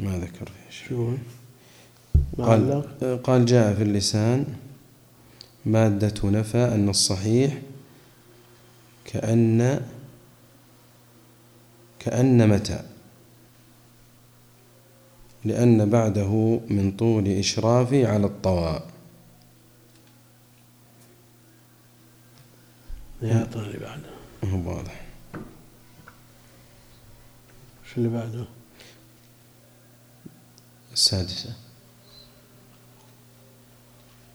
ما ذكر شو قال؟ قال جاء في اللسان مادة نفى أن الصحيح كأن كأن متى؟ لأن بعده من طول إشرافي على الطواء. يعطنا اللي بعده هو واضح. شو اللي بعده؟ السادسة.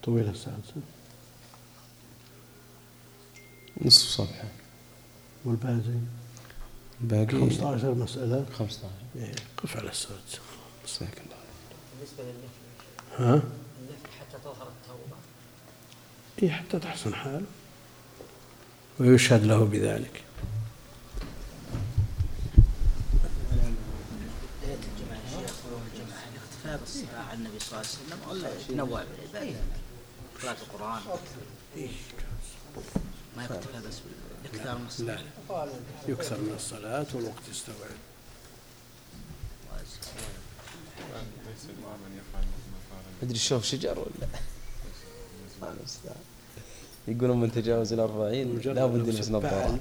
طويلة السادسة. نصف صفحة. والباقي؟ باقي 15 مسألة. 15 إيه، قف على السادسة. جزاك الله بالنسبة للنفي ها؟ النفي حتى تظهر التوبة. إيه حتى تحسن حاله. ويشهد له بذلك بداية الجماعة الشيخ ولو الجماعة بالصلاة على النبي صلى الله عليه وسلم. ولا يتنوع بالعبادة قراءة القرآن. ما يكتفى بس بالاكثار من لا. الصلاة لا يكثر من الصلاة والوقت يستوعب. مدري شوف شجر ولا. يقولون من تجاوز الأربعين لا بد يلبس نظارات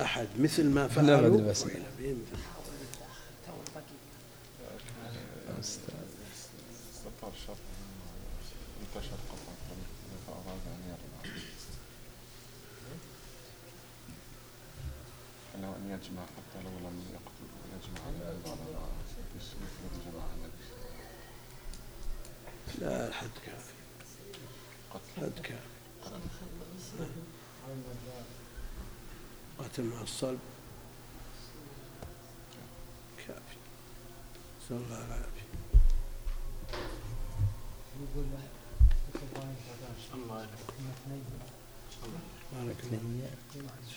أحد مثل ما لا فعلوا ما أدري بس. فعل به مثل المستعان. استطار الشر انتشر قطع فأراد أن يرمى له أن يجمع حتى لو لم يقتل يجمع على لا الحد كافي. قتل. حد كافي. قتل مع الصلب. كافي. نسأل الله العافية. بارك الله أي. وش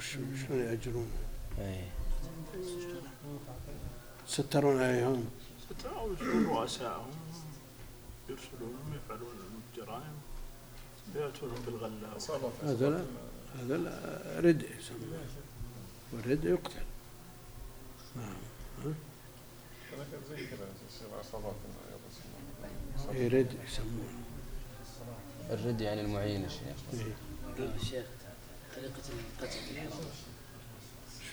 شلون يأجرون أي. سترون عليهم يرسلون رؤسائهم يرسلونهم يفعلون الجرائم فيأتونهم بالغلة هذا لا هذا لا ردء يسمى والردء يقتل. نعم ها؟ ردء يسمونه الرد يعني المعين يا شيخ. إيه. الشيخ طريقة القتل. بالحرام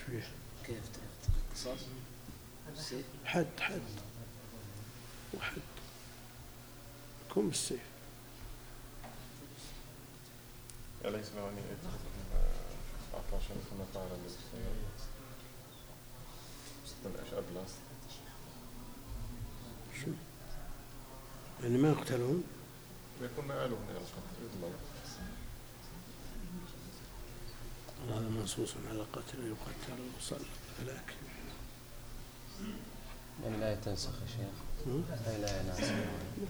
فيه كيف طريقة القصاص؟ السيف حد حد. وحد. يكون بالسيف أليس أن يأتي 19 كما فعل النبي صلى الله عليه وسلم. يعني ما يقتلون؟ ويكون القتل يضمن هذا منصوص على قتل يقتل لكن يعني لا تنسخ يا شيخ لا ناسخ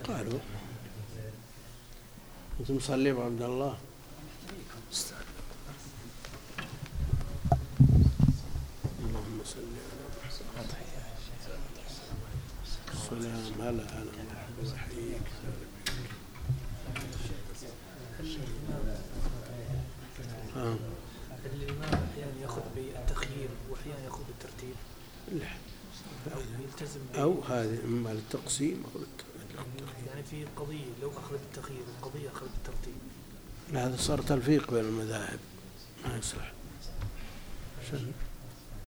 قالوا. أنت مصلي أبو عبد الله؟ اللهم صل على السلام هلا هلا مرحبا وحييك الإمام أحيانا يأخذ بالتخيير وأحيانا يأخذ بالترتيب لا. أو يلتزم أو هذه إما للتقسيم أو يعني في قضية لو أخذ بالتخيير وقضية أخذ بالترتيب هذا صار تلفيق بين المذاهب. ما يصلح عشان